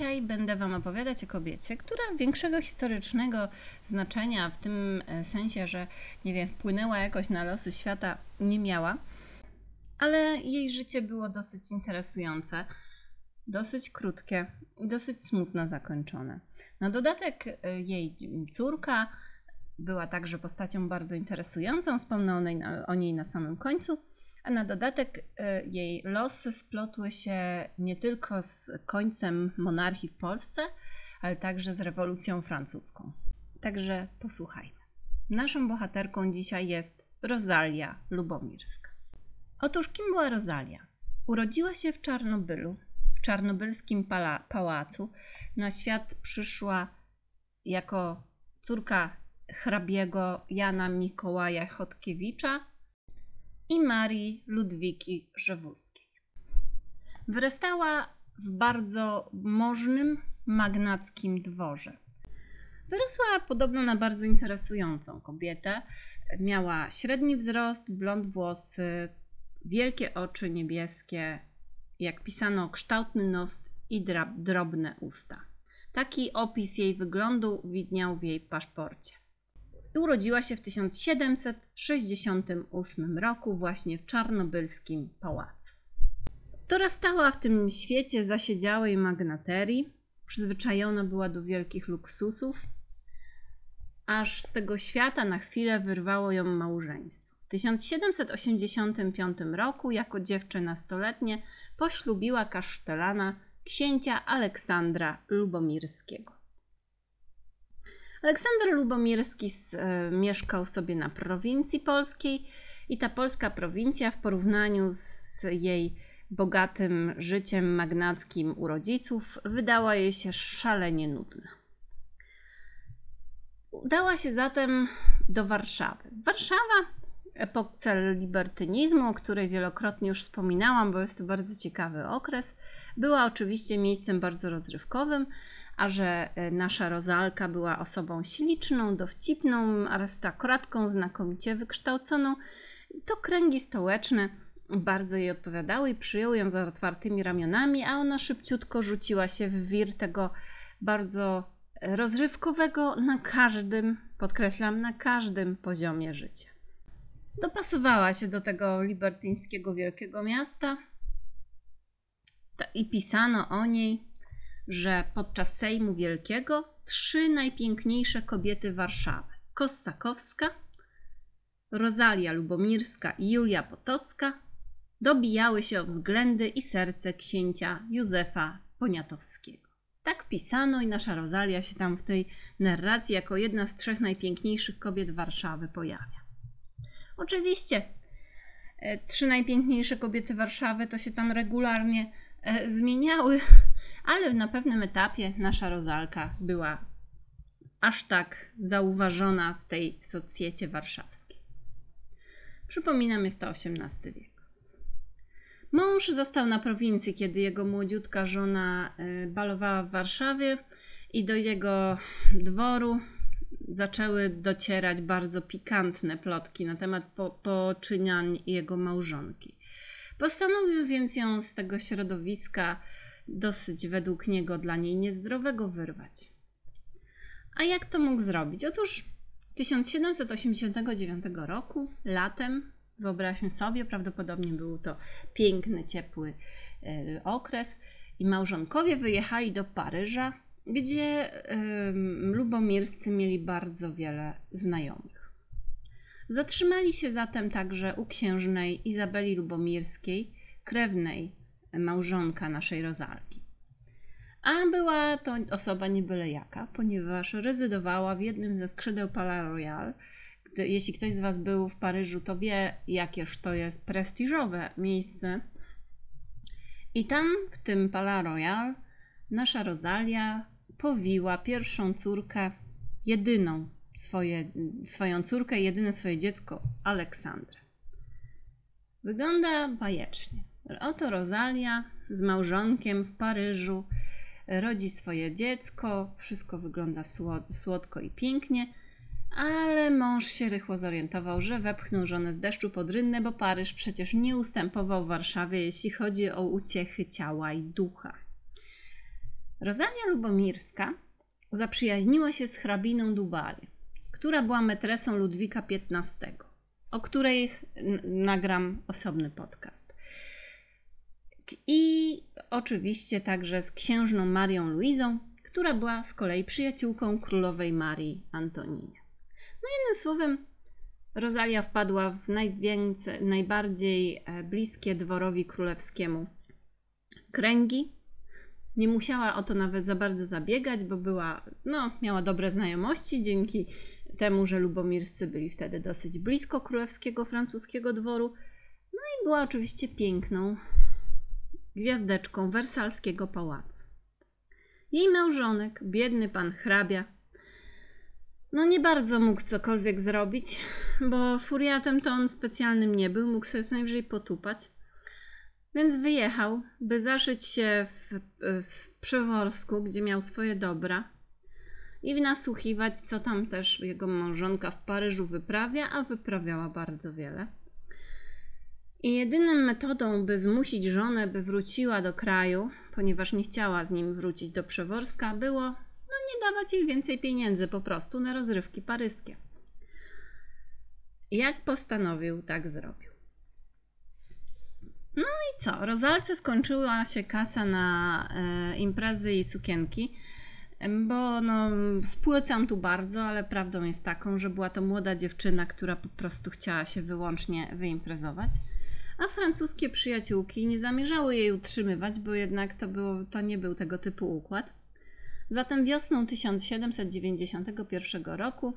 Dzisiaj będę Wam opowiadać o kobiecie, która większego historycznego znaczenia w tym e, sensie, że nie wiem, wpłynęła jakoś na losy świata, nie miała, ale jej życie było dosyć interesujące, dosyć krótkie i dosyć smutno zakończone. Na dodatek e, jej córka była także postacią bardzo interesującą, wspomnę o niej, o niej na samym końcu. A na dodatek e, jej losy splotły się nie tylko z końcem monarchii w Polsce, ale także z rewolucją francuską. Także posłuchajmy. Naszą bohaterką dzisiaj jest Rosalia Lubomirska. Otóż kim była Rosalia? Urodziła się w Czarnobylu, w czarnobylskim pałacu. Na świat przyszła jako córka hrabiego Jana Mikołaja Chodkiewicza i Marii Ludwiki Rzewuskiej. Wyrastała w bardzo możnym, magnackim dworze. Wyrosła podobno na bardzo interesującą kobietę. Miała średni wzrost, blond włosy, wielkie oczy niebieskie, jak pisano, kształtny nos i drobne usta. Taki opis jej wyglądu widniał w jej paszporcie urodziła się w 1768 roku właśnie w czarnobylskim pałacu. Dorastała w tym świecie zasiedziałej magnaterii, przyzwyczajona była do wielkich luksusów, aż z tego świata na chwilę wyrwało ją małżeństwo. W 1785 roku, jako dziewczę nastoletnie, poślubiła kasztelana księcia Aleksandra Lubomirskiego. Aleksander Lubomirski e, mieszkał sobie na prowincji polskiej i ta polska prowincja w porównaniu z jej bogatym życiem magnackim u rodziców wydała jej się szalenie nudna. Udała się zatem do Warszawy. Warszawa epoce libertynizmu, o której wielokrotnie już wspominałam, bo jest to bardzo ciekawy okres, była oczywiście miejscem bardzo rozrywkowym, a że e, nasza Rozalka była osobą śliczną, dowcipną, arystokratką, znakomicie wykształconą, to kręgi stołeczne bardzo jej odpowiadały i przyjął ją za otwartymi ramionami, a ona szybciutko rzuciła się w wir tego bardzo rozrywkowego na każdym, podkreślam, na każdym poziomie życia. Dopasowała się do tego libertyńskiego wielkiego miasta i pisano o niej, że podczas Sejmu Wielkiego trzy najpiękniejsze kobiety Warszawy Kossakowska, Rozalia Lubomirska i Julia Potocka dobijały się o względy i serce księcia Józefa Poniatowskiego. Tak pisano i nasza Rozalia się tam w tej narracji jako jedna z trzech najpiękniejszych kobiet Warszawy pojawia. Oczywiście, e, trzy najpiękniejsze kobiety Warszawy to się tam regularnie zmieniały, ale na pewnym etapie nasza Rozalka była aż tak zauważona w tej socjecie warszawskiej. Przypominam, jest to XVIII wiek. Mąż został na prowincji, kiedy jego młodziutka żona e, balowała w Warszawie i do jego dworu zaczęły docierać bardzo pikantne plotki na temat po, poczyniań jego małżonki. Postanowił więc ją z tego środowiska dosyć według niego dla niej niezdrowego wyrwać. A jak to mógł zrobić? Otóż 1789 roku, latem, wyobraźmy sobie, prawdopodobnie był to piękny, ciepły e, okres, i małżonkowie wyjechali do Paryża gdzie lubomirscy mieli bardzo wiele znajomych. Zatrzymali się zatem także u księżnej Izabeli Lubomirskiej, krewnej małżonka naszej Rozalki. A była to osoba nie byle jaka, ponieważ rezydowała w jednym ze skrzydeł Palais Royal. Jeśli ktoś z Was był w Paryżu, to wie, jakież to jest prestiżowe miejsce. I tam, w tym Palais Royal, nasza Rosalia powiła pierwszą córkę, jedyną swoje, swoją córkę, jedyne swoje dziecko, Aleksandrę. Wygląda bajecznie. Oto Rosalia z małżonkiem w Paryżu rodzi swoje dziecko, wszystko wygląda słodko i pięknie, ale mąż się rychło zorientował, że wepchnął żonę z deszczu pod rynnę, bo Paryż przecież nie ustępował Warszawie, jeśli chodzi o uciechy ciała i ducha. Rosalia Lubomirska zaprzyjaźniła się z hrabiną Dubary, która była metresą Ludwika XV, o której nagram osobny podcast. I oczywiście także z księżną Marią Luizą, która była z kolei przyjaciółką królowej Marii Antoninie. No jednym słowem, Rosalia wpadła w najbardziej e, bliskie dworowi królewskiemu kręgi. Nie musiała o to nawet za bardzo zabiegać, bo była, no, miała dobre znajomości dzięki temu, że lubomirscy byli wtedy dosyć blisko królewskiego francuskiego dworu. No i była oczywiście piękną gwiazdeczką wersalskiego pałacu. Jej małżonek, biedny pan hrabia, no nie bardzo mógł cokolwiek zrobić, bo furiatem to on specjalnym nie był, mógł sobie najwyżej potupać. Więc wyjechał, by zaszyć się w, w Przeworsku, gdzie miał swoje dobra i nasłuchiwać, co tam też jego małżonka w Paryżu wyprawia, a wyprawiała bardzo wiele. I jedyną metodą, by zmusić żonę, by wróciła do kraju, ponieważ nie chciała z nim wrócić do Przeworska, było no nie dawać jej więcej pieniędzy po prostu na rozrywki paryskie. Jak postanowił, tak zrobił. No i co? Rozalce skończyła się kasa na e, imprezy i sukienki, bo no, spłycam tu bardzo, ale prawdą jest taką, że była to młoda dziewczyna, która po prostu chciała się wyłącznie wyimprezować a francuskie przyjaciółki nie zamierzały jej utrzymywać, bo jednak to, było, to nie był tego typu układ. Zatem wiosną 1791 roku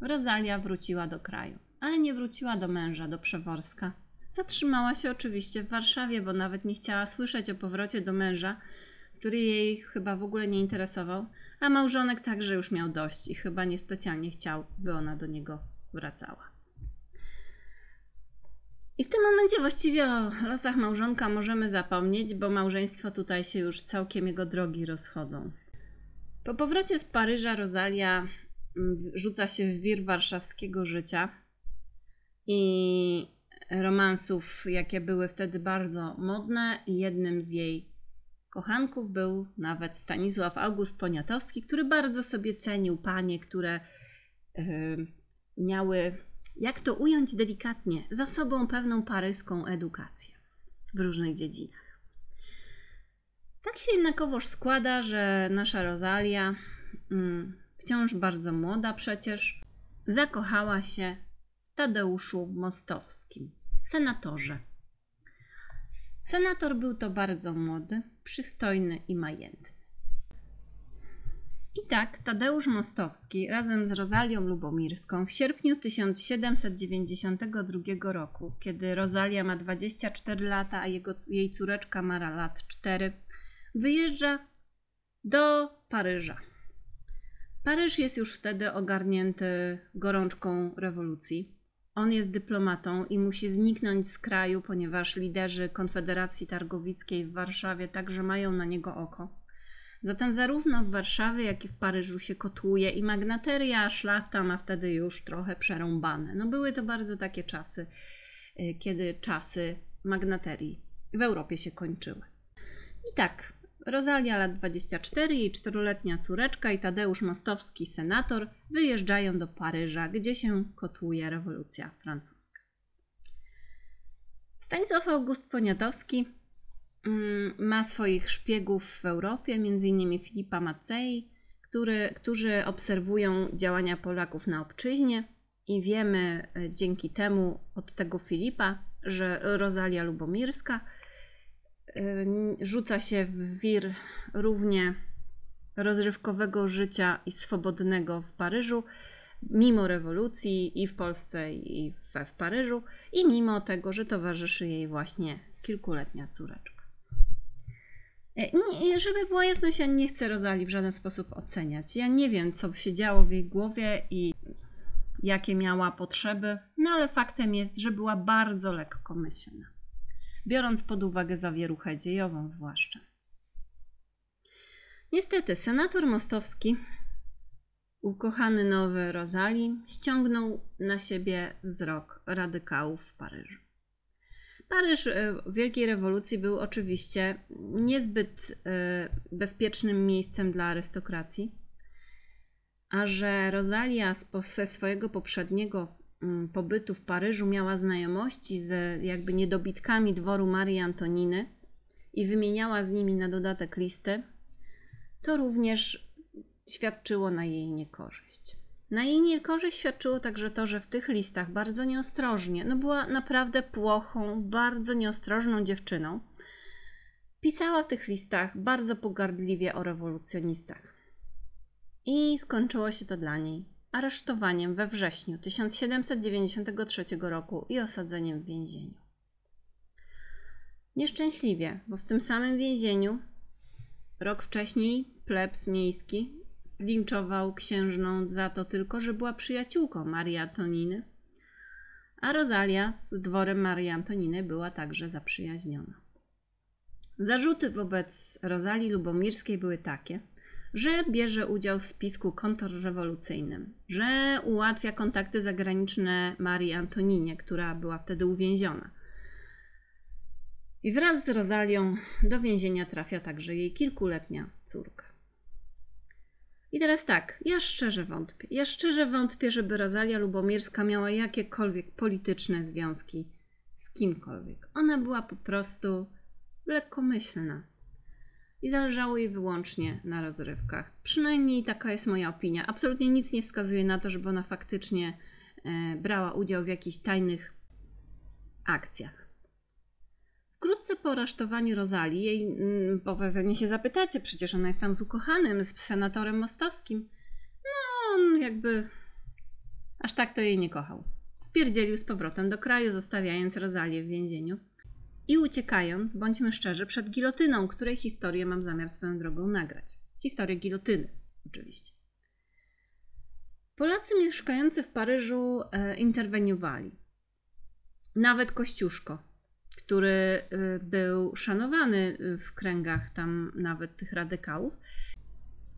Rosalia wróciła do kraju, ale nie wróciła do męża, do Przeworska. Zatrzymała się oczywiście w Warszawie, bo nawet nie chciała słyszeć o powrocie do męża, który jej chyba w ogóle nie interesował, a małżonek także już miał dość i chyba niespecjalnie chciał, by ona do niego wracała. I w tym momencie właściwie o losach małżonka możemy zapomnieć, bo małżeństwo tutaj się już całkiem jego drogi rozchodzą. Po powrocie z Paryża Rosalia mm, rzuca się w wir warszawskiego życia i romansów, jakie były wtedy bardzo modne, jednym z jej kochanków był nawet Stanisław August Poniatowski, który bardzo sobie cenił panie, które yy, miały jak to ująć delikatnie, za sobą pewną paryską edukację w różnych dziedzinach. Tak się jednakowoż składa, że nasza Rosalia, mm, wciąż bardzo młoda przecież, zakochała się w Tadeuszu Mostowskim, senatorze. Senator był to bardzo młody, przystojny i majętny. I tak Tadeusz Mostowski razem z Rozalią Lubomirską w sierpniu 1792 roku, kiedy Rosalia ma 24 lata, a jego, jej córeczka ma lat 4, wyjeżdża do Paryża. Paryż jest już wtedy ogarnięty gorączką rewolucji. On jest dyplomatą i musi zniknąć z kraju, ponieważ liderzy Konfederacji Targowickiej w Warszawie także mają na niego oko. Zatem zarówno w Warszawie, jak i w Paryżu się kotłuje i magnateria, szlachta ma wtedy już trochę przerąbane. No były to bardzo takie czasy, y, kiedy czasy magnaterii w Europie się kończyły. I tak, Rosalia lat 24, jej czteroletnia córeczka i Tadeusz Mostowski, senator, wyjeżdżają do Paryża, gdzie się kotłuje rewolucja francuska. Stanisław August Poniatowski Mm, ma swoich szpiegów w Europie, m.in. Filipa Macei, który, którzy obserwują działania Polaków na obczyźnie i wiemy e, dzięki temu od tego Filipa, że Rosalia Lubomirska rzuca się w wir równie rozrywkowego życia i swobodnego w Paryżu, mimo rewolucji i w Polsce, i we w Paryżu, i mimo tego, że towarzyszy jej właśnie kilkuletnia córeczka. E, nie, żeby była jasność, ja nie chcę Rozali w żaden sposób oceniać. Ja nie wiem, co się działo w jej głowie i jakie miała potrzeby, no ale faktem jest, że była bardzo lekkomyślna, biorąc pod uwagę zawieruchę dziejową zwłaszcza. Niestety, senator Mostowski, ukochany nowy Rozali, ściągnął na siebie wzrok radykałów w Paryżu. Paryż e, w Wielkiej Rewolucji był oczywiście niezbyt e, bezpiecznym miejscem dla arystokracji, a że Rosalia ze swojego poprzedniego pobytu w Paryżu miała znajomości z jakby niedobitkami dworu Marii Antoniny i wymieniała z nimi na dodatek listy, to również świadczyło na jej niekorzyść. Na jej niekorzyść świadczyło także to, że w tych listach bardzo nieostrożnie, no była naprawdę płochą, bardzo nieostrożną dziewczyną, pisała w tych listach bardzo pogardliwie o rewolucjonistach. I skończyło się to dla niej aresztowaniem we wrześniu 1793 roku i osadzeniem w więzieniu. Nieszczęśliwie, bo w tym samym więzieniu rok wcześniej plebs miejski zlinczował księżną za to tylko, że była przyjaciółką Marii Antoniny, a Rosalia z dworem Marii Antoniny była także zaprzyjaźniona. Zarzuty wobec Rozalii Lubomirskiej były takie, że bierze udział w spisku kontrrewolucyjnym, że ułatwia kontakty zagraniczne Marii Antoninie, która była wtedy uwięziona. I wraz z Rozalią do więzienia trafia także jej kilkuletnia córka. I teraz tak, ja szczerze wątpię. Ja szczerze wątpię, żeby Rosalia Lubomirska miała jakiekolwiek polityczne związki z kimkolwiek. Ona była po prostu lekkomyślna. I zależało jej wyłącznie na rozrywkach. Przynajmniej taka jest moja opinia. Absolutnie nic nie wskazuje na to, żeby ona faktycznie e, brała udział w jakichś tajnych akcjach. Wkrótce po aresztowaniu Rozali, jej, mm, bo pewnie się zapytacie, przecież ona jest tam z ukochanym, z senatorem mostowskim. No, on jakby aż tak to jej nie kochał. Spierdzielił z powrotem do kraju, zostawiając Rozalię w więzieniu. I uciekając, bądźmy szczerzy, przed gilotyną, której historię mam zamiar swoją drogą nagrać. Historię gilotyny, oczywiście. Polacy mieszkający w Paryżu e, interweniowali. Nawet Kościuszko, który y, był szanowany y, w kręgach tam nawet tych radykałów,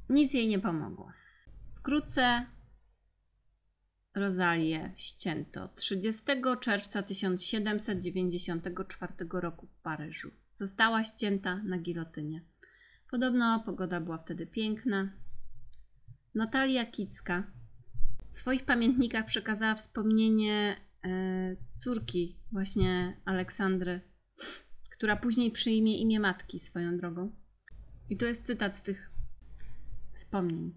nic jej nie pomogło. Wkrótce Rozalię ścięto 30 czerwca 1794 roku w Paryżu. Została ścięta na gilotynie. Podobno pogoda była wtedy piękna. Natalia Kicka w swoich pamiętnikach przekazała wspomnienie E, córki właśnie Aleksandry, która później przyjmie imię matki swoją drogą. I tu jest cytat z tych wspomnień.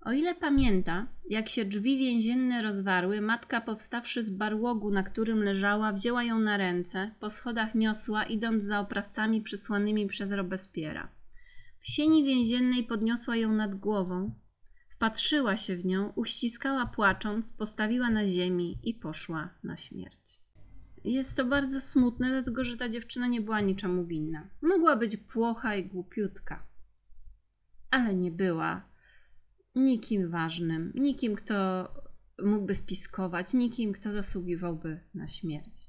O ile pamięta, jak się drzwi więzienne rozwarły, matka powstawszy z barłogu, na którym leżała, wzięła ją na ręce, po schodach niosła, idąc za oprawcami przysłanymi przez Robespiera. W sieni więziennej podniosła ją nad głową, Wpatrzyła się w nią, uściskała płacząc, postawiła na ziemi i poszła na śmierć. Jest to bardzo smutne, dlatego że ta dziewczyna nie była niczemu winna. Mogła być płocha i głupiutka, ale nie była nikim ważnym, nikim, kto mógłby spiskować, nikim, kto zasługiwałby na śmierć.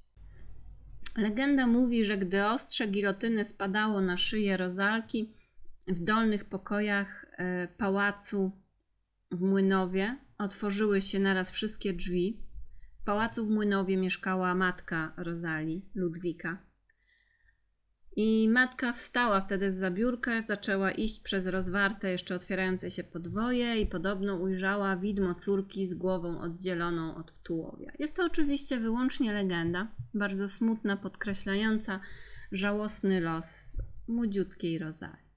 Legenda mówi, że gdy ostrze gilotyny spadało na szyję rozalki w dolnych pokojach e, pałacu w Młynowie otworzyły się naraz wszystkie drzwi. W pałacu w Młynowie mieszkała matka Rozali, Ludwika. I matka wstała wtedy z zabiórka, zaczęła iść przez rozwarte, jeszcze otwierające się podwoje i podobno ujrzała widmo córki z głową oddzieloną od tułowia. Jest to oczywiście wyłącznie legenda, bardzo smutna, podkreślająca żałosny los młodziutkiej Rozali.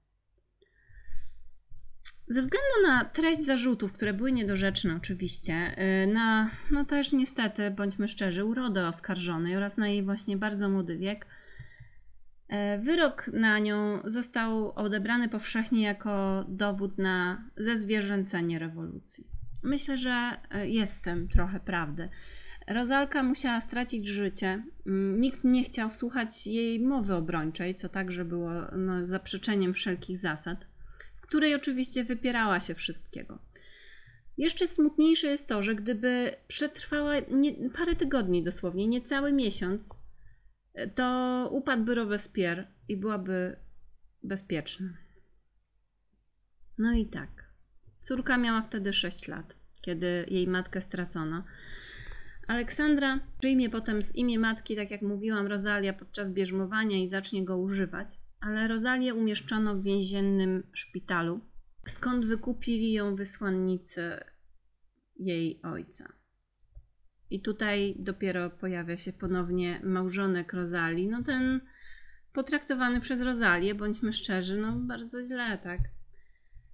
Ze względu na treść zarzutów, które były niedorzeczne oczywiście, y, na, no też niestety, bądźmy szczerzy, urodę oskarżonej oraz na jej właśnie bardzo młody wiek, wyrok na nią został odebrany powszechnie jako dowód na zezwierzęcenie rewolucji. Myślę, że jest w tym trochę prawdy. Rozalka musiała stracić życie. Mm, nikt nie chciał słuchać jej mowy obrończej, co także było no, zaprzeczeniem wszelkich zasad której oczywiście wypierała się wszystkiego. Jeszcze smutniejsze jest to, że gdyby przetrwała nie, parę tygodni dosłownie, nie cały miesiąc, to upadłby Robespierre i byłaby bezpieczna. No i tak. Córka miała wtedy 6 lat, kiedy jej matkę stracono. Aleksandra przyjmie potem z imię matki, tak jak mówiłam, Rozalia podczas bierzmowania i zacznie go używać, ale Rozalię umieszczono w więziennym szpitalu, skąd wykupili ją wysłannicy jej ojca. I tutaj dopiero pojawia się ponownie małżonek Rozali. No ten potraktowany przez Rozalię, bądźmy szczerzy, no bardzo źle, tak.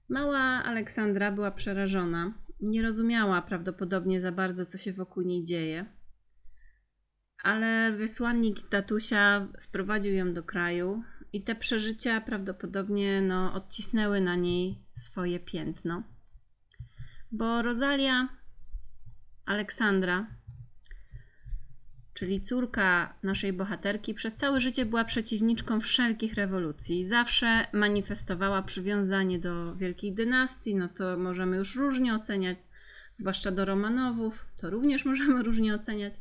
Mała Aleksandra była przerażona. Nie rozumiała prawdopodobnie za bardzo, co się wokół niej dzieje. Ale wysłannik tatusia sprowadził ją do kraju i te przeżycia prawdopodobnie no, odcisnęły na niej swoje piętno. Bo Rosalia Aleksandra, czyli córka naszej bohaterki, przez całe życie była przeciwniczką wszelkich rewolucji. Zawsze manifestowała przywiązanie do wielkich dynastii, no to możemy już różnie oceniać, zwłaszcza do Romanowów, to również możemy różnie oceniać.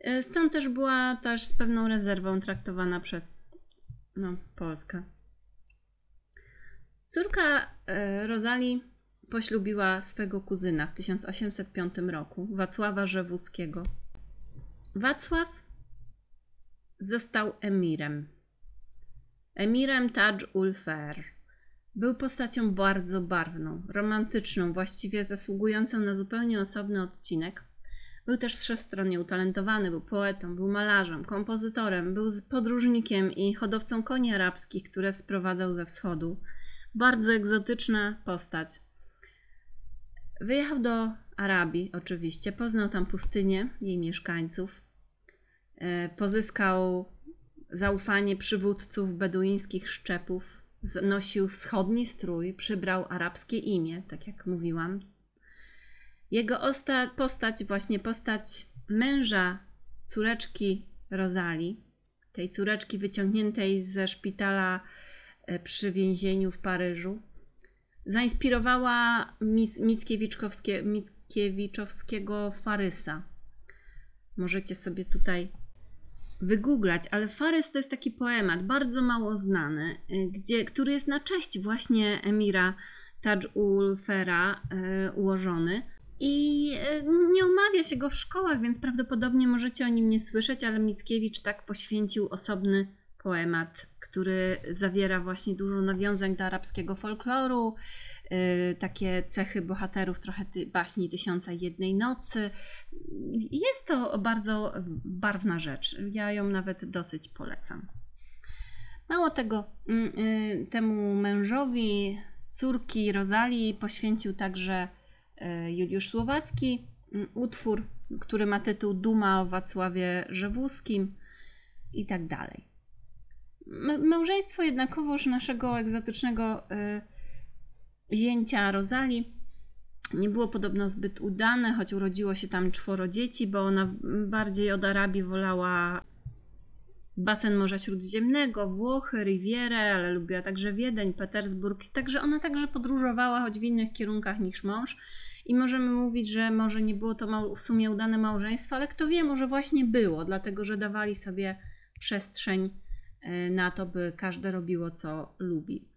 E, stąd też była też z pewną rezerwą traktowana przez no, Polskę. Córka e, Rozali poślubiła swego kuzyna w 1805 roku, Wacława Rzewuckiego. Wacław został emirem. Emirem Taj. Był postacią bardzo barwną, romantyczną, właściwie zasługującą na zupełnie osobny odcinek. Był też wszechstronnie utalentowany, był poetą, był malarzem, kompozytorem, był podróżnikiem i hodowcą koni arabskich, które sprowadzał ze wschodu. Bardzo egzotyczna postać. Wyjechał do Arabii, oczywiście, poznał tam pustynię, jej mieszkańców, pozyskał zaufanie przywódców beduińskich szczepów, nosił wschodni strój, przybrał arabskie imię, tak jak mówiłam. Jego osta- postać, właśnie postać męża córeczki Rozali, tej córeczki wyciągniętej ze szpitala e, przy więzieniu w Paryżu, zainspirowała Mickiewiczowskiego Farysa. Możecie sobie tutaj wygooglać, ale Farys to jest taki poemat bardzo mało znany, y, gdzie, który jest na cześć właśnie emira Taj ul Fera y, ułożony. I y, nie omawia się go w szkołach, więc prawdopodobnie możecie o nim nie słyszeć, ale Mickiewicz tak poświęcił osobny poemat, który zawiera właśnie dużo nawiązań do arabskiego folkloru, yy, takie cechy bohaterów, trochę ty, baśni Tysiąca Jednej Nocy. Jest to bardzo barwna rzecz. Ja ją nawet dosyć polecam. Mało tego, yy, temu mężowi córki Rozalii poświęcił także yy, Juliusz Słowacki mm, utwór, który ma tytuł Duma o Wacławie Rzewuskim i tak dalej małżeństwo jednakowoż naszego egzotycznego y, zięcia Rozali nie było podobno zbyt udane, choć urodziło się tam czworo dzieci, bo ona bardziej od Arabii wolała basen Morza Śródziemnego, Włochy, Rivierę, ale lubiła także Wiedeń, Petersburg. Także ona także podróżowała, choć w innych kierunkach niż mąż. I możemy mówić, że może nie było to w sumie udane małżeństwo, ale kto wie, może właśnie było, dlatego że dawali sobie przestrzeń na to, by każde robiło co lubi.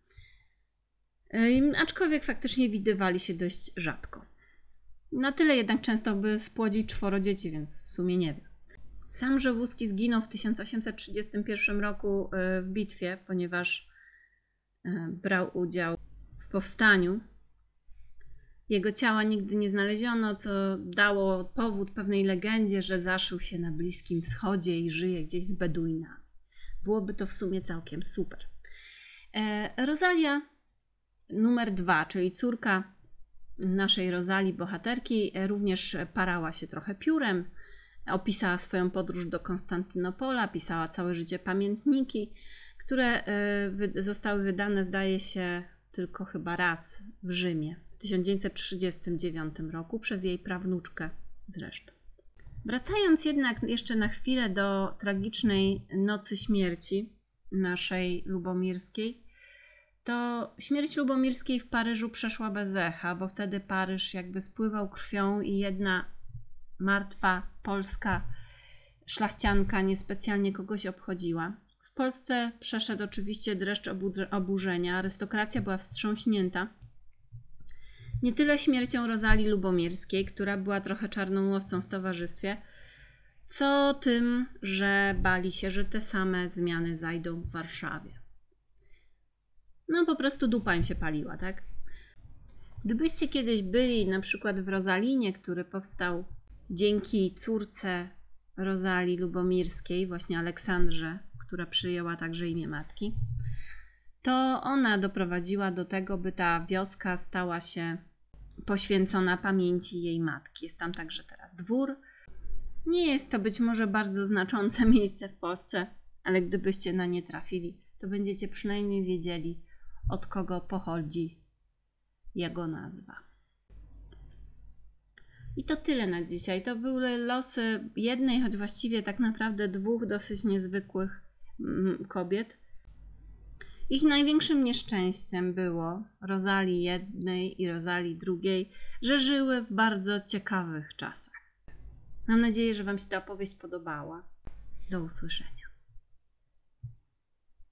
E, aczkolwiek faktycznie widywali się dość rzadko. Na tyle jednak często, by spłodzić czworo dzieci, więc w sumie nie wiem. Sam Żewuski zginął w 1831 roku e, w bitwie, ponieważ brał udział w powstaniu. Jego ciała nigdy nie znaleziono, co dało powód pewnej legendzie, że zaszył się na Bliskim Wschodzie i żyje gdzieś z Beduinami. Byłoby to w sumie całkiem super. E, Rosalia numer dwa, czyli córka naszej Rozali, bohaterki, e, również parała się trochę piórem. Opisała swoją podróż do Konstantynopola, pisała całe życie pamiętniki, które e, zostały wydane, zdaje się, tylko chyba raz w Rzymie w 1939 roku przez jej prawnuczkę zresztą. Wracając jednak jeszcze na chwilę do tragicznej nocy śmierci naszej lubomirskiej, to śmierć lubomirskiej w Paryżu przeszła bez echa, bo wtedy Paryż jakby spływał krwią i jedna martwa polska szlachcianka niespecjalnie kogoś obchodziła. W Polsce przeszedł oczywiście dreszcz oburzenia, arystokracja była wstrząśnięta Nie tyle śmiercią Rozali Lubomierskiej, która była trochę czarną łowcą w towarzystwie, co tym, że bali się, że te same zmiany zajdą w Warszawie. No po prostu dupa im się paliła, tak? Gdybyście kiedyś byli na przykład w Rozalinie, który powstał dzięki córce Rozali Lubomirskiej, właśnie Aleksandrze, która przyjęła także imię matki, to ona doprowadziła do tego, by ta wioska stała się poświęcona pamięci jej matki. Jest tam także teraz dwór. Nie jest to być może bardzo znaczące miejsce w Polsce, ale gdybyście na nie trafili, to będziecie przynajmniej wiedzieli, od kogo pochodzi jego nazwa. I to tyle na dzisiaj. To były losy jednej, choć właściwie tak naprawdę dwóch dosyć niezwykłych mm, kobiet. Ich największym nieszczęściem było Rozali jednej i Rozali drugiej, że żyły w bardzo ciekawych czasach. Mam nadzieję, że Wam się ta opowieść podobała. Do usłyszenia.